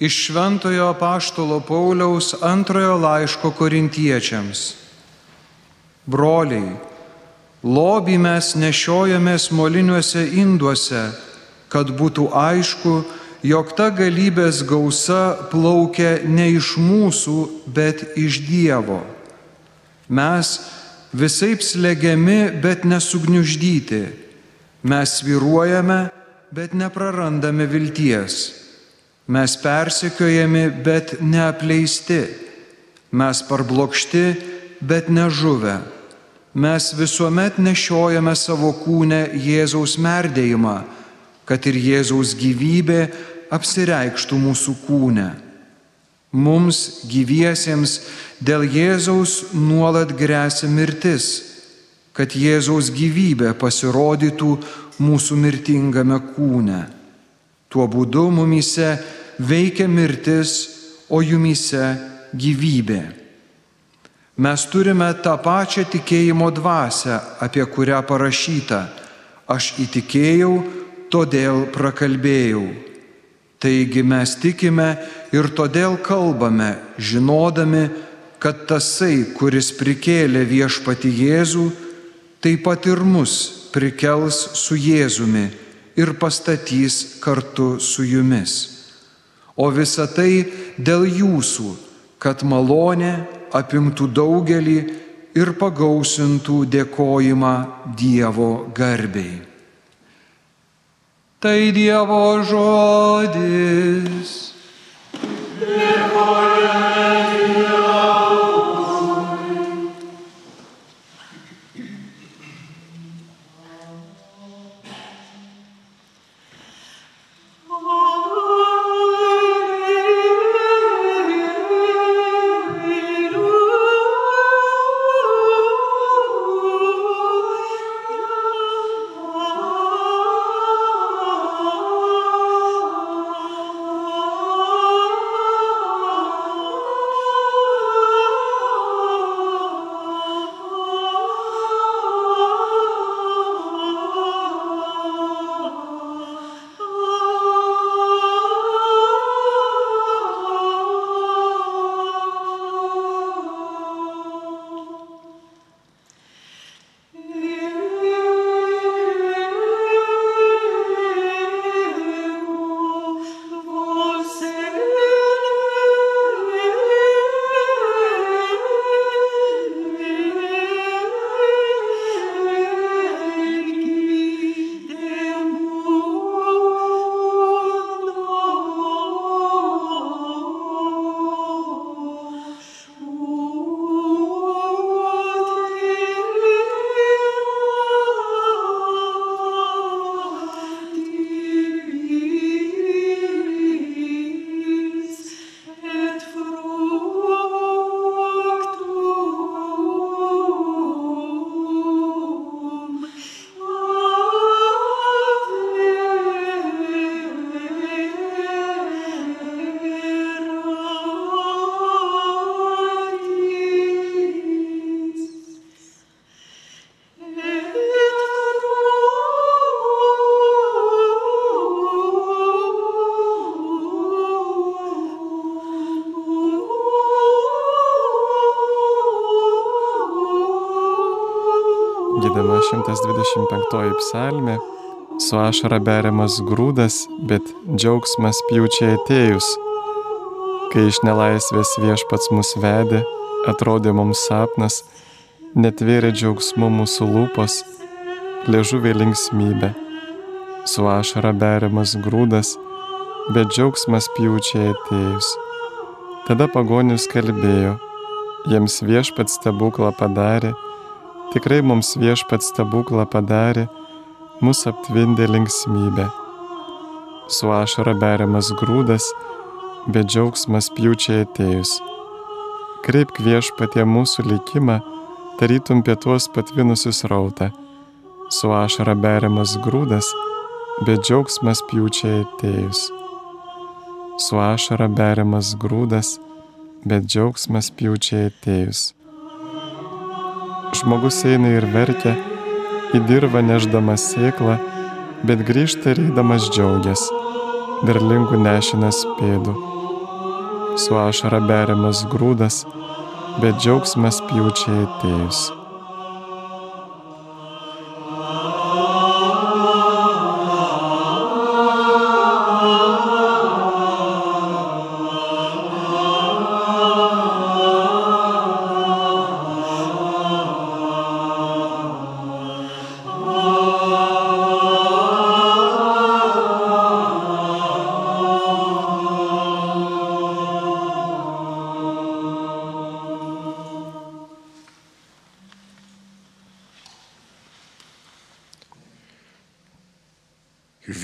Iš Šventojo Paštolo Pauliaus antrojo laiško korintiečiams. Broliai, lobį mes nešiojamės moliniuose induose, kad būtų aišku, jog ta galybės gausa plaukia ne iš mūsų, bet iš Dievo. Mes visai slegiami, bet nesugniuždyti. Mes sviruojame, bet neprarandame vilties. Mes persekiojami, bet neapleisti. Mes parblokšti, bet nežuvę. Mes visuomet nešiojame savo kūnę Jėzaus merdėjimą, kad ir Jėzaus gyvybė apsireikštų mūsų kūne. Mums gyviesiems dėl Jėzaus nuolat grėsia mirtis, kad Jėzaus gyvybė pasirodytų mūsų mirtingame kūne. Tuo būdu mumise veikia mirtis, o jumise gyvybė. Mes turime tą pačią tikėjimo dvasę, apie kurią parašyta. Aš įtikėjau, todėl prakalbėjau. Taigi mes tikime ir todėl kalbame, žinodami, kad tasai, kuris prikėlė viešpati Jėzų, taip pat ir mus prikels su Jėzumi ir pastatys kartu su jumis o visa tai dėl jūsų, kad malonė apimtų daugelį ir pagausintų dėkojimą Dievo garbiai. Tai Dievo žodis. Dėkojame. Gėdama 125 psalmė, su ašara beriamas grūdas, bet džiaugsmas pjūčiai atėjus. Kai iš nelaisvės viešpats mus vedė, atrodė mums sapnas, netvėrė džiaugsmu mūsų lūpos, liežuvė linksmybė. Su ašara beriamas grūdas, bet džiaugsmas pjūčiai atėjus. Tada pagonius kalbėjo, jiems viešpats stebuklą padarė, Tikrai mums viešpat stebuklą padarė, mus aptvindė linksmybė. Su ašara beriamas grūdas, bet džiaugsmas pjūčiai atėjus. Kreipk viešpatie mūsų likimą, tarytum pietuos patvinusius rautą. Su ašara beriamas grūdas, bet džiaugsmas pjūčiai atėjus. Su ašara beriamas grūdas, bet džiaugsmas pjūčiai atėjus. Žmogus eina ir verkia, į dirvą neždamas sėklą, bet grįžta ir eidamas džiaugias, derlingų nešinas pėdų. su ašara beriamas grūdas, bet džiaugsmas pjūčiai atėjus.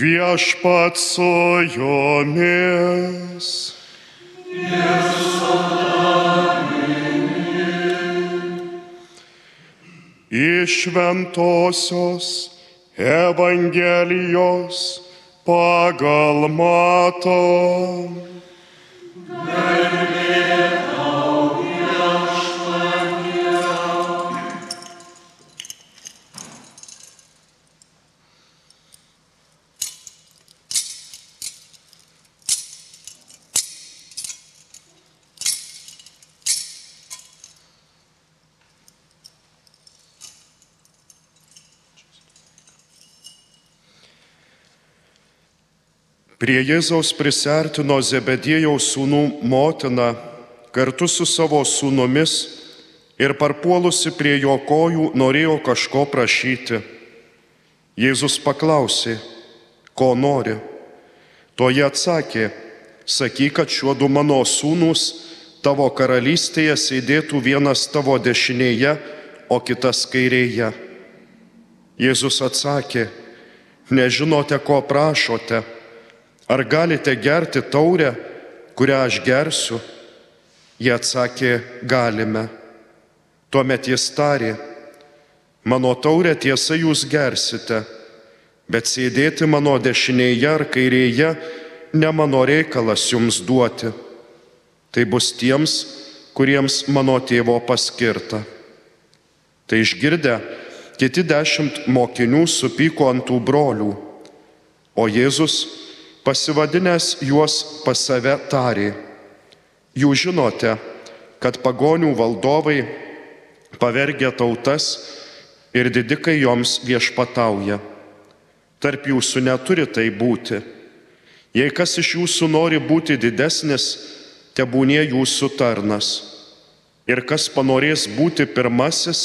Viešpat su jumis. Iš Šventojios Evangelijos pagal matom. Prie Jėzaus prisertino Zebedėjaus sūnų motina kartu su savo sūnumis ir parpuolusi prie jo kojų norėjo kažko prašyti. Jėzus paklausė, ko nori. Toje atsakė, sakyk, kad šiuo du mano sūnus tavo karalystėje sėdėtų vienas tavo dešinėje, o kitas kairėje. Jėzus atsakė, nežinote, ko prašote. Ar galite gerti taurę, kurią aš gersiu? Jie atsakė, galime. Tuomet jis tarė, mano taurę tiesa jūs gersite, bet sėdėti mano dešinėje ar kairėje ne mano reikalas jums duoti. Tai bus tiems, kuriems mano tėvo paskirta. Tai išgirdę, kiti dešimt mokinių supyko ant tų brolių, o Jėzus pasivadinęs juos pas save tarė, jūs žinote, kad pagonių valdovai pavergia tautas ir didikai joms viešpatauja. Tarp jūsų neturi tai būti. Jei kas iš jūsų nori būti didesnis, te būnė jūsų tarnas. Ir kas panorės būti pirmasis,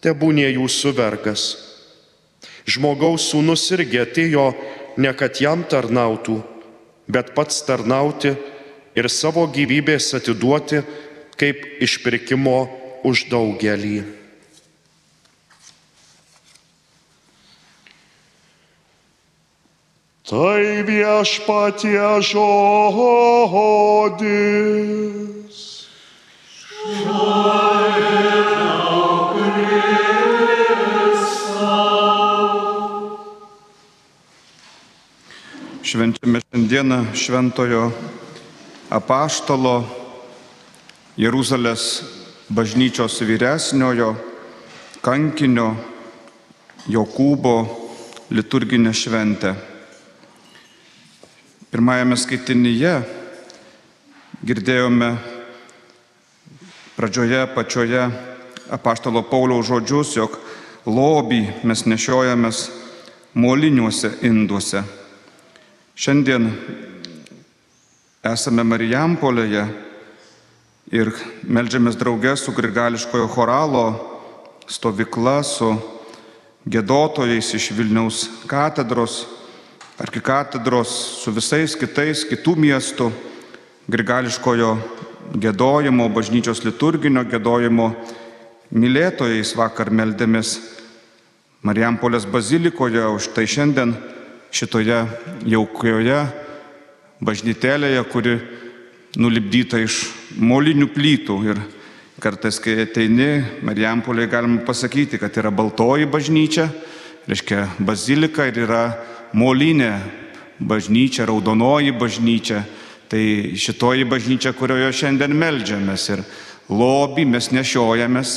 te būnė jūsų vergas. Žmogaus sūnus irgi atėjo ne kad jam tarnautų, bet pats tarnauti ir savo gyvybės atiduoti kaip išpirkimo už daugelį. Tai viešpatie žodis. Švenčiame šiandieną šventojo apaštalo Jeruzalės bažnyčios vyresniojo kankinio Jokūbo liturginę šventę. Pirmajame skaitinyje girdėjome pradžioje pačioje apaštalo Pauliaus žodžius, jog lobį mes nešiojamės moliniuose induose. Šiandien esame Marijampolėje ir melžiamės draugė su Grigališkojo choralo stovykla, su gėdotojais iš Vilniaus katedros, arkikatedros, su visais kitais kitų miestų Grigališkojo gėdojimo, bažnyčios liturginio gėdojimo mylėtojais vakar meldėmės Marijampolės bazilikoje, už tai šiandien šitoje jaukioje bažnytelėje, kuri nulipdyta iš molinių plytų. Ir kartais, kai ateini, Marijampolėje galima pasakyti, kad yra baltoji bažnyčia, reiškia bazilika ir yra molinė bažnyčia, raudonoji bažnyčia. Tai šitoji bažnyčia, kurioje šiandien melžiamės ir lobį mes nešiojamės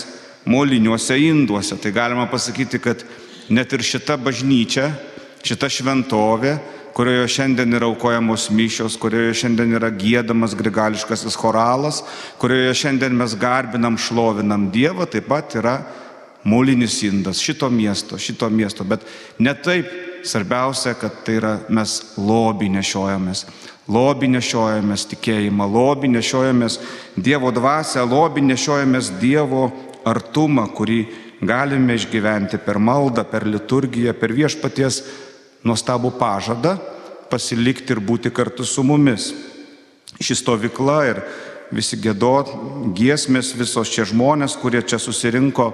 moliniuose induose. Tai galima pasakyti, kad net ir šita bažnyčia šita šventovė kurioje šiandien yra aukojamos mišios, kurioje šiandien yra gėdamas grigališkasis choralas, kurioje šiandien mes garbinam, šlovinam Dievą, taip pat yra mūlinis indas šito miesto, šito miesto. Bet ne taip svarbiausia, kad tai yra mes lobį nešiojamės. Lobį nešiojamės tikėjimą, lobį nešiojamės Dievo dvasę, lobį nešiojamės Dievo artumą, kurį galime išgyventi per maldą, per liturgiją, per viešpaties nuostabų pažadą pasilikti ir būti kartu su mumis. Ši stovykla ir visi gėdot, giesmės, visos čia žmonės, kurie čia susirinko,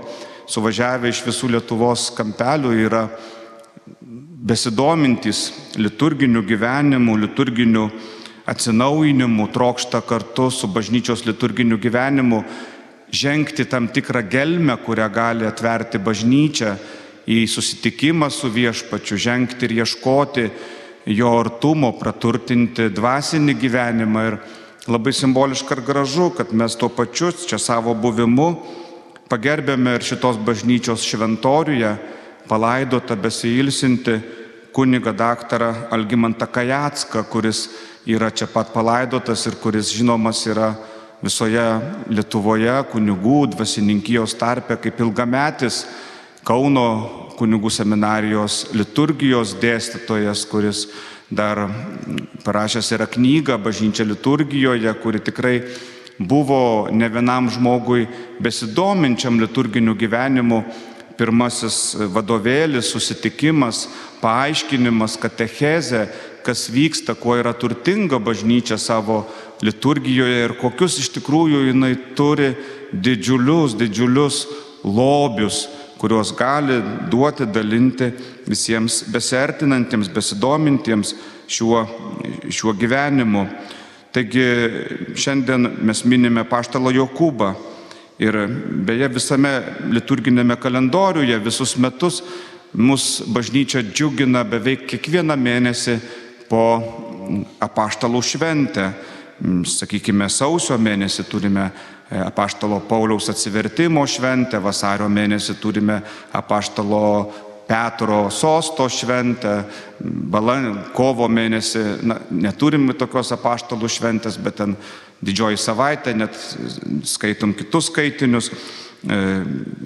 suvažiavę iš visų Lietuvos kampelių, yra besidomintys liturginiu gyvenimu, liturginiu atsinaujinimu, trokšta kartu su bažnyčios liturginiu gyvenimu žengti tam tikrą gelmę, kurią gali atverti bažnyčia į susitikimą su viešpačiu, žengti ir ieškoti jo artumo, praturtinti dvasinį gyvenimą. Ir labai simboliška ir gražu, kad mes tuo pačiu čia savo buvimu pagerbėme ir šitos bažnyčios šventoriuje palaidotą besilsinti kuniga daktarą Algimantą Kajacką, kuris yra čia pat palaidotas ir kuris žinomas yra visoje Lietuvoje kunigų dvasininkijos tarpe kaip ilgametis Kauno kunigų seminarijos liturgijos dėstytojas, kuris dar parašęs yra knygą Bažnyčia liturgijoje, kuri tikrai buvo ne vienam žmogui besidominčiam liturginiu gyvenimu. Pirmasis vadovėlis, susitikimas, paaiškinimas, katechezė, kas vyksta, kuo yra turtinga bažnyčia savo liturgijoje ir kokius iš tikrųjų jinai turi didžiulius, didžiulius lobius, kuriuos gali duoti, dalinti visiems besertinantiems, besidomintiems šiuo, šiuo gyvenimu. Taigi šiandien mes minime paštalą Jokūbą Ir beje, visame liturginėme kalendoriuje visus metus mus bažnyčia džiugina beveik kiekvieną mėnesį po apaštalų šventę. Sakykime, sausio mėnesį turime apaštalo Pauliaus atsivertimo šventę, vasario mėnesį turime apaštalo Petro sosto šventę, balan, kovo mėnesį, na, neturim tokios apaštalų šventės, bet ten didžioji savaitė, net skaitom kitus skaitinius. E,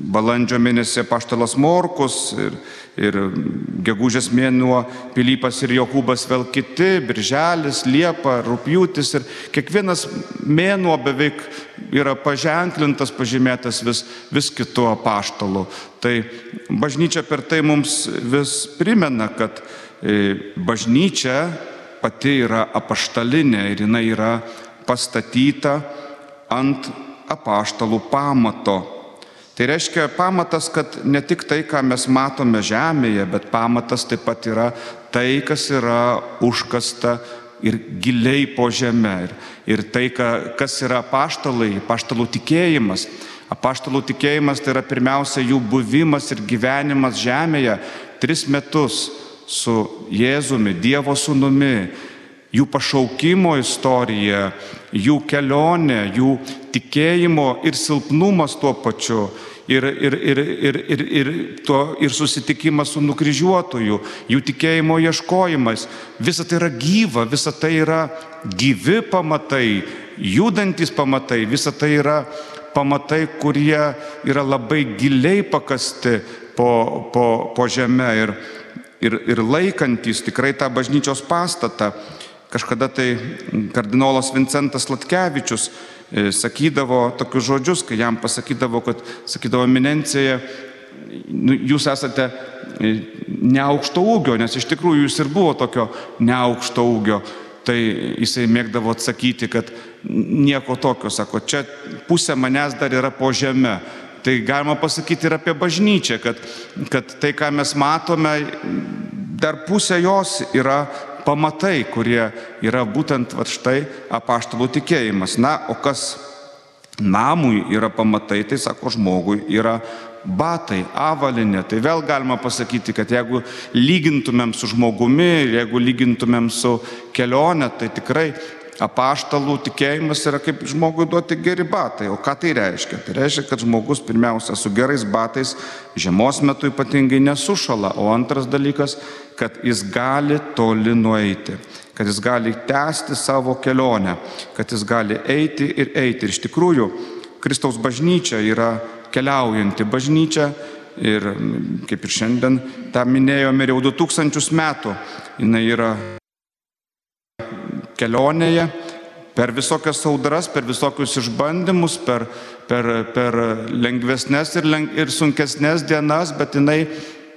balandžio mėnesį paštalas Morkus ir, ir gegužės mėnuo Pilypas ir Jokūbas vėl kiti, Birželis, Liepa, Rūpjūtis ir kiekvienas mėnuo beveik yra paženklintas, pažymėtas vis, vis kitu apaštalu. Tai bažnyčia per tai mums vis primena, kad e, bažnyčia pati yra apaštalinė ir jinai yra pastatyta ant apaštalų pamato. Tai reiškia pamatas, kad ne tik tai, ką mes matome žemėje, bet pamatas taip pat yra tai, kas yra užkasta ir giliai po žemę. Ir, ir tai, kas yra paštalai, paštalų tikėjimas. Apaštalų tikėjimas tai yra pirmiausia jų buvimas ir gyvenimas žemėje tris metus su Jėzumi, Dievo sūnumi, jų pašaukimo istorija, jų kelionė, jų tikėjimo ir silpnumas tuo pačiu. Ir, ir, ir, ir, ir, ir, to, ir susitikimas su nukryžiuotoju, jų tikėjimo ieškojimas. Visa tai yra gyva, visa tai yra gyvi pamatai, judantis pamatai, visa tai yra pamatai, kurie yra labai giliai pakasti po, po, po žemę ir, ir, ir laikantis tikrai tą bažnyčios pastatą. Kažkada tai kardinolas Vincentas Latkevičius e, sakydavo tokius žodžius, kai jam pasakydavo, kad, sakydavo, eminencija, nu, jūs esate e, neaukšto ūgio, nes iš tikrųjų jūs ir buvo tokio neaukšto ūgio. Tai jisai mėgdavo atsakyti, kad nieko tokio, sako, čia pusė manęs dar yra po žemė. Tai galima pasakyti ir apie bažnyčią, kad, kad tai, ką mes matome, dar pusė jos yra pamatai, kurie yra būtent va štai apaštalų tikėjimas. Na, o kas namui yra pamatai, tai sako žmogui yra batai, avalinė. Tai vėl galima pasakyti, kad jeigu lygintumėm su žmogumi, jeigu lygintumėm su kelionė, tai tikrai apaštalų tikėjimas yra kaip žmogui duoti geri batai. O ką tai reiškia? Tai reiškia, kad žmogus pirmiausia su gerais batais žiemos metu ypatingai nesušala, o antras dalykas, kad jis gali toli nueiti, kad jis gali tęsti savo kelionę, kad jis gali eiti ir eiti. Ir iš tikrųjų, Kristaus bažnyčia yra keliaujanti bažnyčia ir kaip ir šiandien tą minėjome jau 2000 metų, jinai yra kelionėje, per visokias audras, per visokius išbandymus, per, per, per lengvesnės ir, leng, ir sunkesnės dienas, bet jinai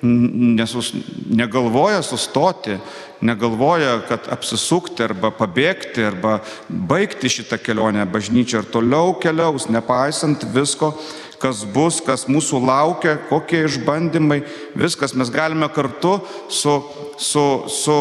nesus, negalvoja sustoti, negalvoja, kad apsisukti arba pabėgti arba baigti šitą kelionę. Bažnyčia ir toliau keliaus, nepaisant visko, kas bus, kas mūsų laukia, kokie išbandymai, viskas mes galime kartu su, su, su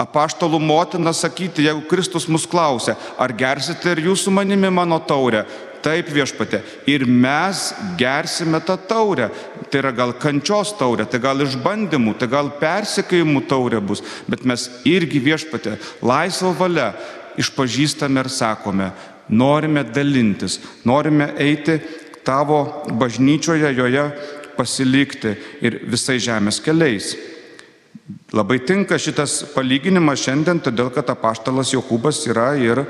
apaštalų motina sakyti, jeigu Kristus mus klausia, ar gersite ir jūs su manimi mano taurę? Taip viešpatė. Ir mes gersime tą taurę. Tai yra gal kančios taurė, tai gal išbandymų, tai gal persikėjimų taurė bus. Bet mes irgi viešpatė laisvo valia išpažįstame ir sakome, norime dalintis, norime eiti tavo bažnyčioje, joje pasilikti ir visai žemės keliais. Labai tinka šitas palyginimas šiandien, todėl kad apaštalas Jokūbas yra ir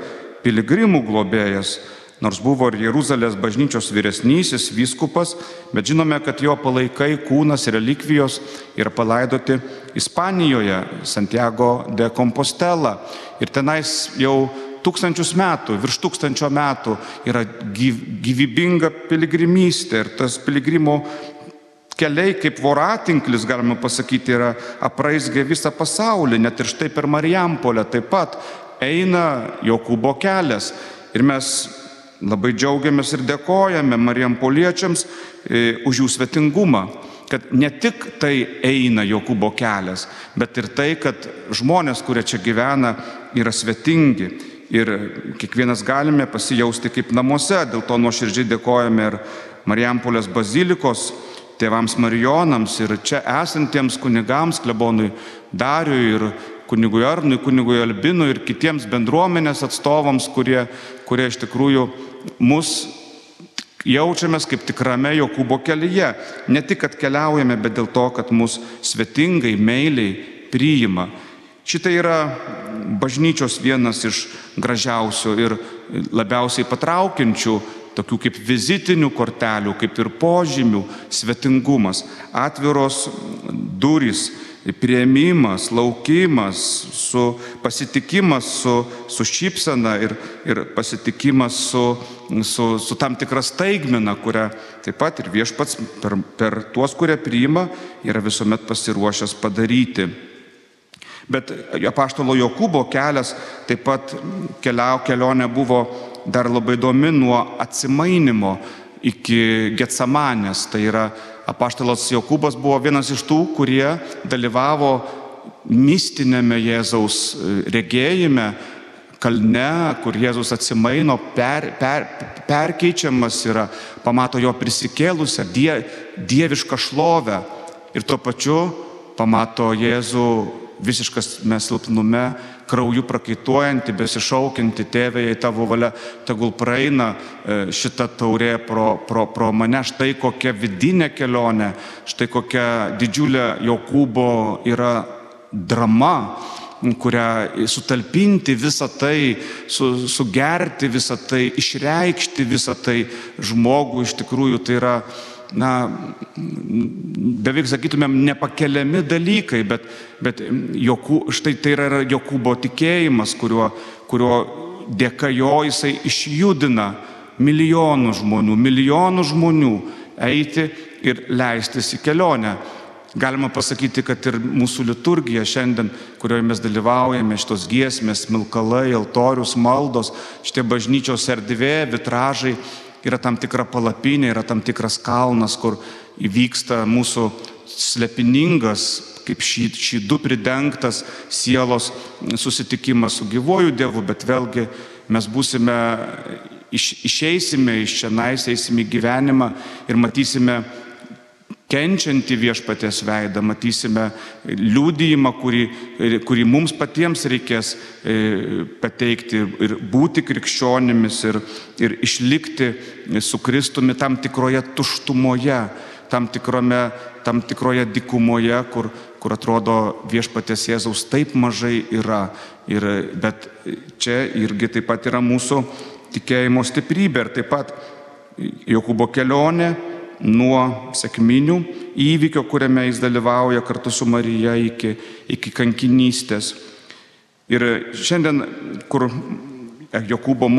piligrimų globėjas. Nors buvo ir Jeruzalės bažnyčios vyresnysis vyskupas, bet žinome, kad jo palaikai, kūnas relikvijos yra palaidoti Ispanijoje, Santiago de Compostela. Ir tenais jau tūkstančius metų, virš tūkstančio metų yra gyvybinga piligrimystė ir tas piligrimo keliai kaip voratinklis, galima pasakyti, yra apraizgę visą pasaulį, net ir štai per Marijampolę taip pat eina Jokūbo kelias. Ir mes labai džiaugiamės ir dėkojame Marijampoliečiams e, už jų svetingumą, kad ne tik tai eina Jokūbo kelias, bet ir tai, kad žmonės, kurie čia gyvena, yra svetingi. Ir kiekvienas galime pasijausti kaip namuose, dėl to nuoširdžiai dėkojame ir Marijampolės bazilikos tėvams Marijonams ir čia esantiems kunigams, klebonui Dariui ir kunigui Arnui, kunigui Albinui ir kitiems bendruomenės atstovams, kurie, kurie iš tikrųjų mus jaučiamės kaip tikrame Jokūbo kelyje. Ne tik, kad keliaujame, bet dėl to, kad mus svetingai, meiliai priima. Šitai yra bažnyčios vienas iš gražiausių ir labiausiai patraukiančių tokių kaip vizitinių kortelių, kaip ir požymių, svetingumas, atviros durys, prieimimas, laukimas, su pasitikimas su, su šypsena ir, ir pasitikimas su, su, su tam tikra staigmena, kurią taip pat ir viešpats per, per tuos, kurie priima, yra visuomet pasiruošęs padaryti. Bet apaštalo Jokūbo kelias taip pat keliau, kelionė buvo dar labai įdomi nuo atsimainimo iki Getsamanės. Tai yra apaštalas Jokūbas buvo vienas iš tų, kurie dalyvavo mistinėme Jėzaus e, regėjime, kalne, kur Jėzus atsimaino, per, per, perkeičiamas yra, pamato jo prisikėlusią die, dievišką šlovę ir tuo pačiu pamato Jėzų visiškas mes silpnume, krauju prakaituojanti, besišaukinti, tėvė, jei tavo valia, tegul praeina e, šitą taurė pro, pro, pro mane, štai kokia vidinė kelionė, štai kokia didžiulė Jokūbo yra drama kurią sutalpinti visą tai, su, sugerti visą tai, išreikšti visą tai žmogų iš tikrųjų tai yra na, beveik sakytumėm, nepakeliami dalykai, bet, bet jokų, štai tai yra Jokūbo tikėjimas, kurio, kurio dėka jo jisai išjudina milijonų žmonių, milijonų žmonių eiti ir leistis į kelionę. Galima pasakyti, kad ir mūsų liturgija šiandien, kurioje mes dalyvaujame, šitos giesmės, milkalai, altorius, maldos, šitie bažnyčios erdvė, vitražai, yra tam tikra palapinė, yra tam tikras kalnas, kur įvyksta mūsų slepiningas, kaip šį, šį du pridengtas sielos susitikimas su gyvoju Dievu, bet vėlgi mes būsime, iš, išeisime iš čia, eisime į gyvenimą ir matysime kenčiantį viešpatės veidą, matysime liūdėjimą, kurį, kurį mums patiems reikės e, pateikti ir būti krikščionimis ir, ir išlikti su Kristumi tam tikroje tuštumoje, tam, tikrome, tam tikroje dikumoje, kur, kur atrodo viešpatės Jėzaus taip mažai yra. Ir, bet čia irgi taip pat yra mūsų tikėjimo stiprybė ir taip pat Jokūbo kelionė nuo sėkminių įvykio, kuriame jis dalyvauja kartu su Marija iki, iki kankinystės. Ir šiandien, kur Jokūbo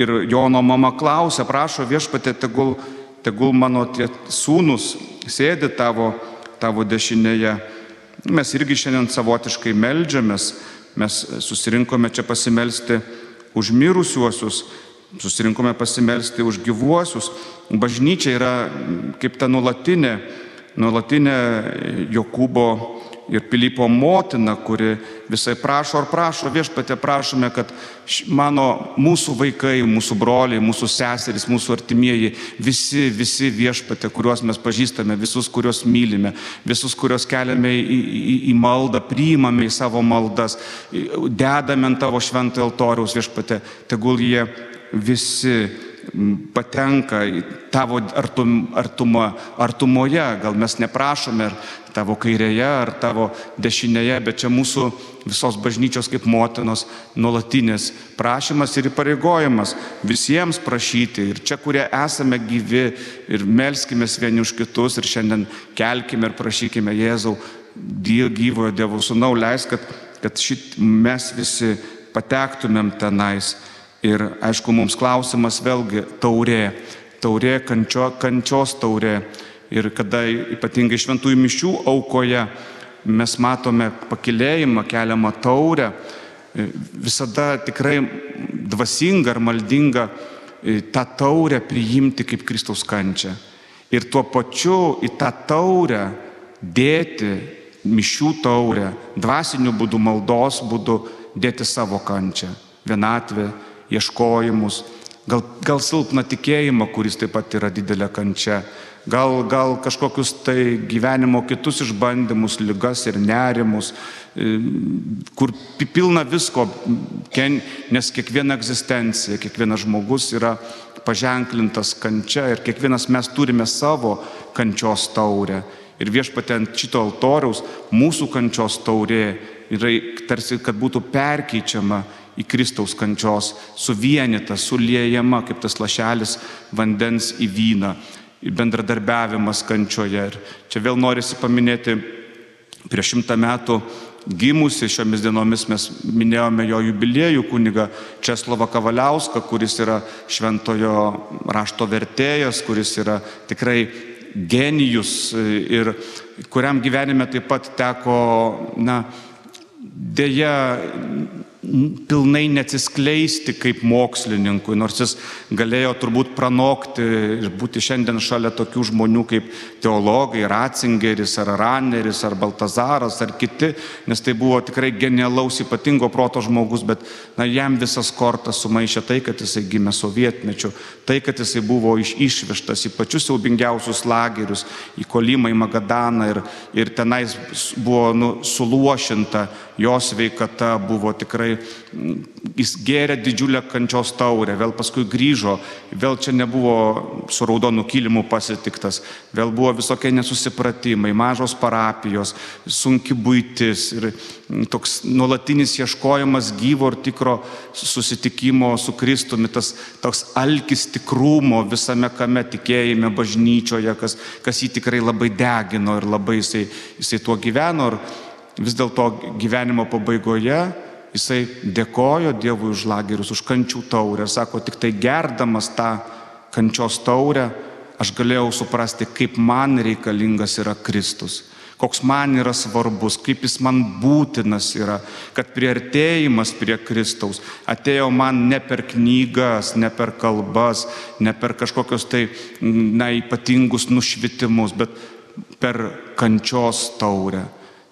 ir Jono mama klausia, prašo viešpatė, tegul, tegul mano tie sūnus sėdi tavo, tavo dešinėje. Mes irgi šiandien savotiškai melžiamės, mes susirinkome čia pasimelsti už mirusiuosius, susirinkome pasimelsti už gyvuosius. Bažnyčia yra kaip ta nuolatinė, nuolatinė Jokūbo ir Pilypo motina, kuri visai prašo ar prašo, viešpatė prašome, kad mano mūsų vaikai, mūsų broliai, mūsų seserys, mūsų artimieji, visi, visi viešpatė, kuriuos mes pažįstame, visus, kuriuos mylime, visus, kuriuos keliame į, į, į maldą, priimame į savo maldas, dedame ant tavo šventą altoriaus viešpatė, tegul jie visi patenka į tavo artum, artumą, artumoje, gal mes neprašome ar tavo kairėje, ar tavo dešinėje, bet čia mūsų visos bažnyčios kaip motinos nuolatinis prašymas ir įpareigojimas visiems prašyti. Ir čia, kurie esame gyvi ir melskime vieni už kitus ir šiandien kelkime ir prašykime Jėzau, gyvojo Dievo sūnau, leis, kad, kad šit mes visi patektumėm tenais Ir aišku, mums klausimas vėlgi taurė, taurė, kančio, kančios taurė. Ir kada ypatingai šventųjų mišių aukoje mes matome pakilėjimą, keliamą taurę, visada tikrai dvasinga ar maldinga tą taurę priimti kaip Kristaus kančią. Ir tuo pačiu į tą taurę dėti mišių taurę, dvasiniu būdu, maldos būdu dėti savo kančią, vienatvę, ieškojimus, gal, gal silpną tikėjimą, kuris taip pat yra didelė kančia, gal, gal kažkokius tai gyvenimo kitus išbandymus, lygas ir nerimus, e, kur pilna visko, nes kiekviena egzistencija, kiekvienas žmogus yra paženklintas kančia ir kiekvienas mes turime savo kančios taurę. Ir viešpatė ant šito altoriaus mūsų kančios taurė yra tarsi, kad būtų perkeičiama į Kristaus kančios, suvienita, suliejama kaip tas lašelis vandens į vyną, bendradarbiavimas kančioje. Ir čia vėl norisi paminėti prieš šimtą metų gimusi šiomis dienomis mes minėjome jo jubiliejų kuniga Česlovą Kavaliauską, kuris yra šventojo rašto vertėjas, kuris yra tikrai genijus ir kuriam gyvenime taip pat teko, na, dėja pilnai neatsiskleisti kaip mokslininkui, nors jis galėjo turbūt pranokti ir būti šiandien šalia tokių žmonių kaip teologai, Ratzingeris ar Raneris ar Baltazaras ar kiti, nes tai buvo tikrai genialaus ypatingo proto žmogus, bet na, jam visas kortas sumaišė tai, kad jisai gimė sovietmečiu, tai, kad jisai buvo iš, išvežtas į pačius siaubingiausius lagerius, į Kolimą, į Magadaną ir, ir tenais buvo nu, suluošinta jo sveikata buvo tikrai, jis gėrė didžiulę kančios taurę, vėl paskui grįžo, vėl čia nebuvo su raudonu kilimu pasitiktas, vėl buvo visokie nesusipratimai, mažos parapijos, sunki būtis ir toks nuolatinis ieškojimas gyvo ir tikro susitikimo su Kristumi, tas toks alkis tikrumo visame kame tikėjime bažnyčioje, kas, kas jį tikrai labai degino ir labai jisai, jisai tuo gyveno. Ir, vis dėlto gyvenimo pabaigoje jisai dėkojo Dievui už lagerius, už kančių taurę. Sako, tik tai gerdamas tą kančios taurę, aš galėjau suprasti, kaip man reikalingas yra Kristus, koks man yra svarbus, kaip jis man būtinas yra, kad priartėjimas prie Kristaus atėjo man ne per knygas, ne per kalbas, ne per kažkokius tai, na, ypatingus nušvitimus, bet per kančios taurę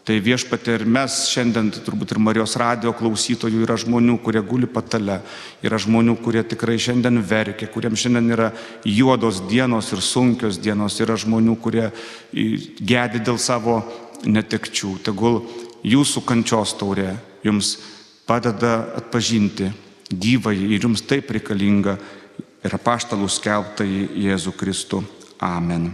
Tai viešpatė ir mes šiandien, turbūt ir Marijos radio klausytojų yra žmonių, kurie guli patale, yra žmonių, kurie tikrai šiandien verkia, kuriems šiandien yra juodos dienos ir sunkios dienos, yra žmonių, kurie gedi dėl savo netekčių. Tegul jūsų kančios taurė jums padeda atpažinti gyvąjį ir jums taip reikalinga ir apaštalų skelbtąjį Jėzų Kristų. Amen.